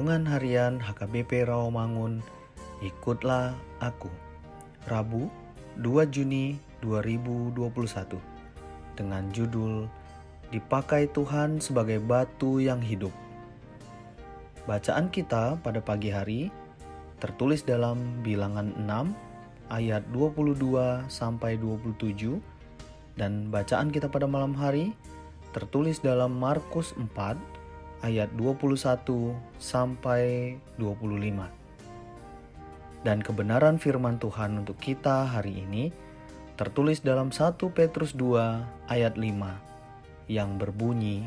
Renungan Harian HKBP Rawamangun Ikutlah Aku Rabu 2 Juni 2021 Dengan judul Dipakai Tuhan sebagai batu yang hidup. Bacaan kita pada pagi hari tertulis dalam bilangan 6 ayat 22 sampai 27 dan bacaan kita pada malam hari tertulis dalam Markus 4 ayat 21 sampai 25. Dan kebenaran firman Tuhan untuk kita hari ini tertulis dalam 1 Petrus 2 ayat 5 yang berbunyi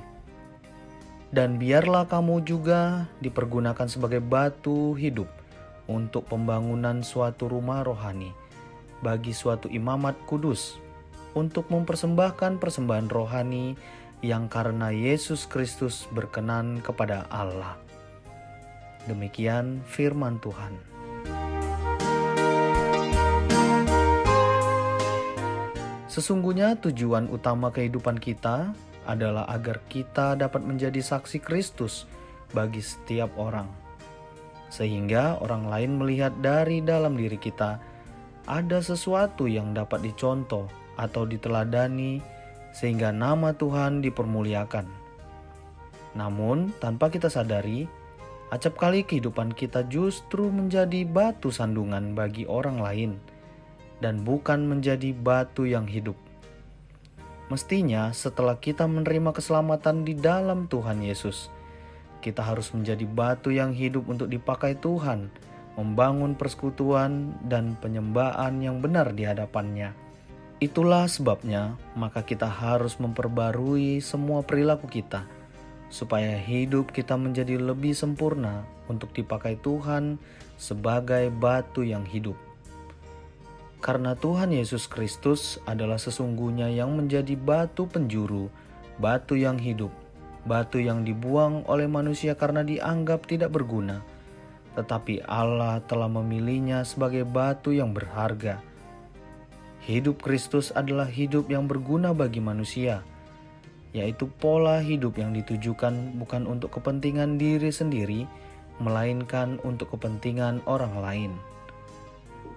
Dan biarlah kamu juga dipergunakan sebagai batu hidup untuk pembangunan suatu rumah rohani bagi suatu imamat kudus untuk mempersembahkan persembahan rohani yang karena Yesus Kristus berkenan kepada Allah. Demikian firman Tuhan. Sesungguhnya tujuan utama kehidupan kita adalah agar kita dapat menjadi saksi Kristus bagi setiap orang. Sehingga orang lain melihat dari dalam diri kita ada sesuatu yang dapat dicontoh atau diteladani sehingga nama Tuhan dipermuliakan. Namun, tanpa kita sadari, acap kali kehidupan kita justru menjadi batu sandungan bagi orang lain dan bukan menjadi batu yang hidup. Mestinya, setelah kita menerima keselamatan di dalam Tuhan Yesus, kita harus menjadi batu yang hidup untuk dipakai Tuhan, membangun persekutuan dan penyembahan yang benar di hadapannya. Itulah sebabnya, maka kita harus memperbarui semua perilaku kita, supaya hidup kita menjadi lebih sempurna untuk dipakai Tuhan sebagai batu yang hidup. Karena Tuhan Yesus Kristus adalah sesungguhnya yang menjadi batu penjuru, batu yang hidup, batu yang dibuang oleh manusia karena dianggap tidak berguna, tetapi Allah telah memilihnya sebagai batu yang berharga Hidup Kristus adalah hidup yang berguna bagi manusia, yaitu pola hidup yang ditujukan bukan untuk kepentingan diri sendiri, melainkan untuk kepentingan orang lain.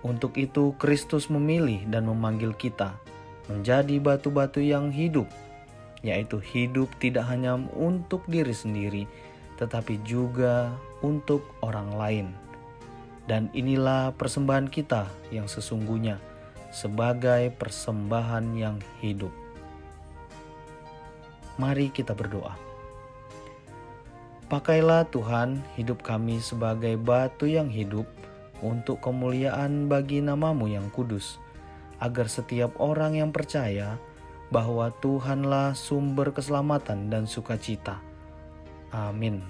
Untuk itu, Kristus memilih dan memanggil kita menjadi batu-batu yang hidup, yaitu hidup tidak hanya untuk diri sendiri, tetapi juga untuk orang lain. Dan inilah persembahan kita yang sesungguhnya sebagai persembahan yang hidup. Mari kita berdoa. Pakailah Tuhan hidup kami sebagai batu yang hidup untuk kemuliaan bagi namamu yang kudus, agar setiap orang yang percaya bahwa Tuhanlah sumber keselamatan dan sukacita. Amin.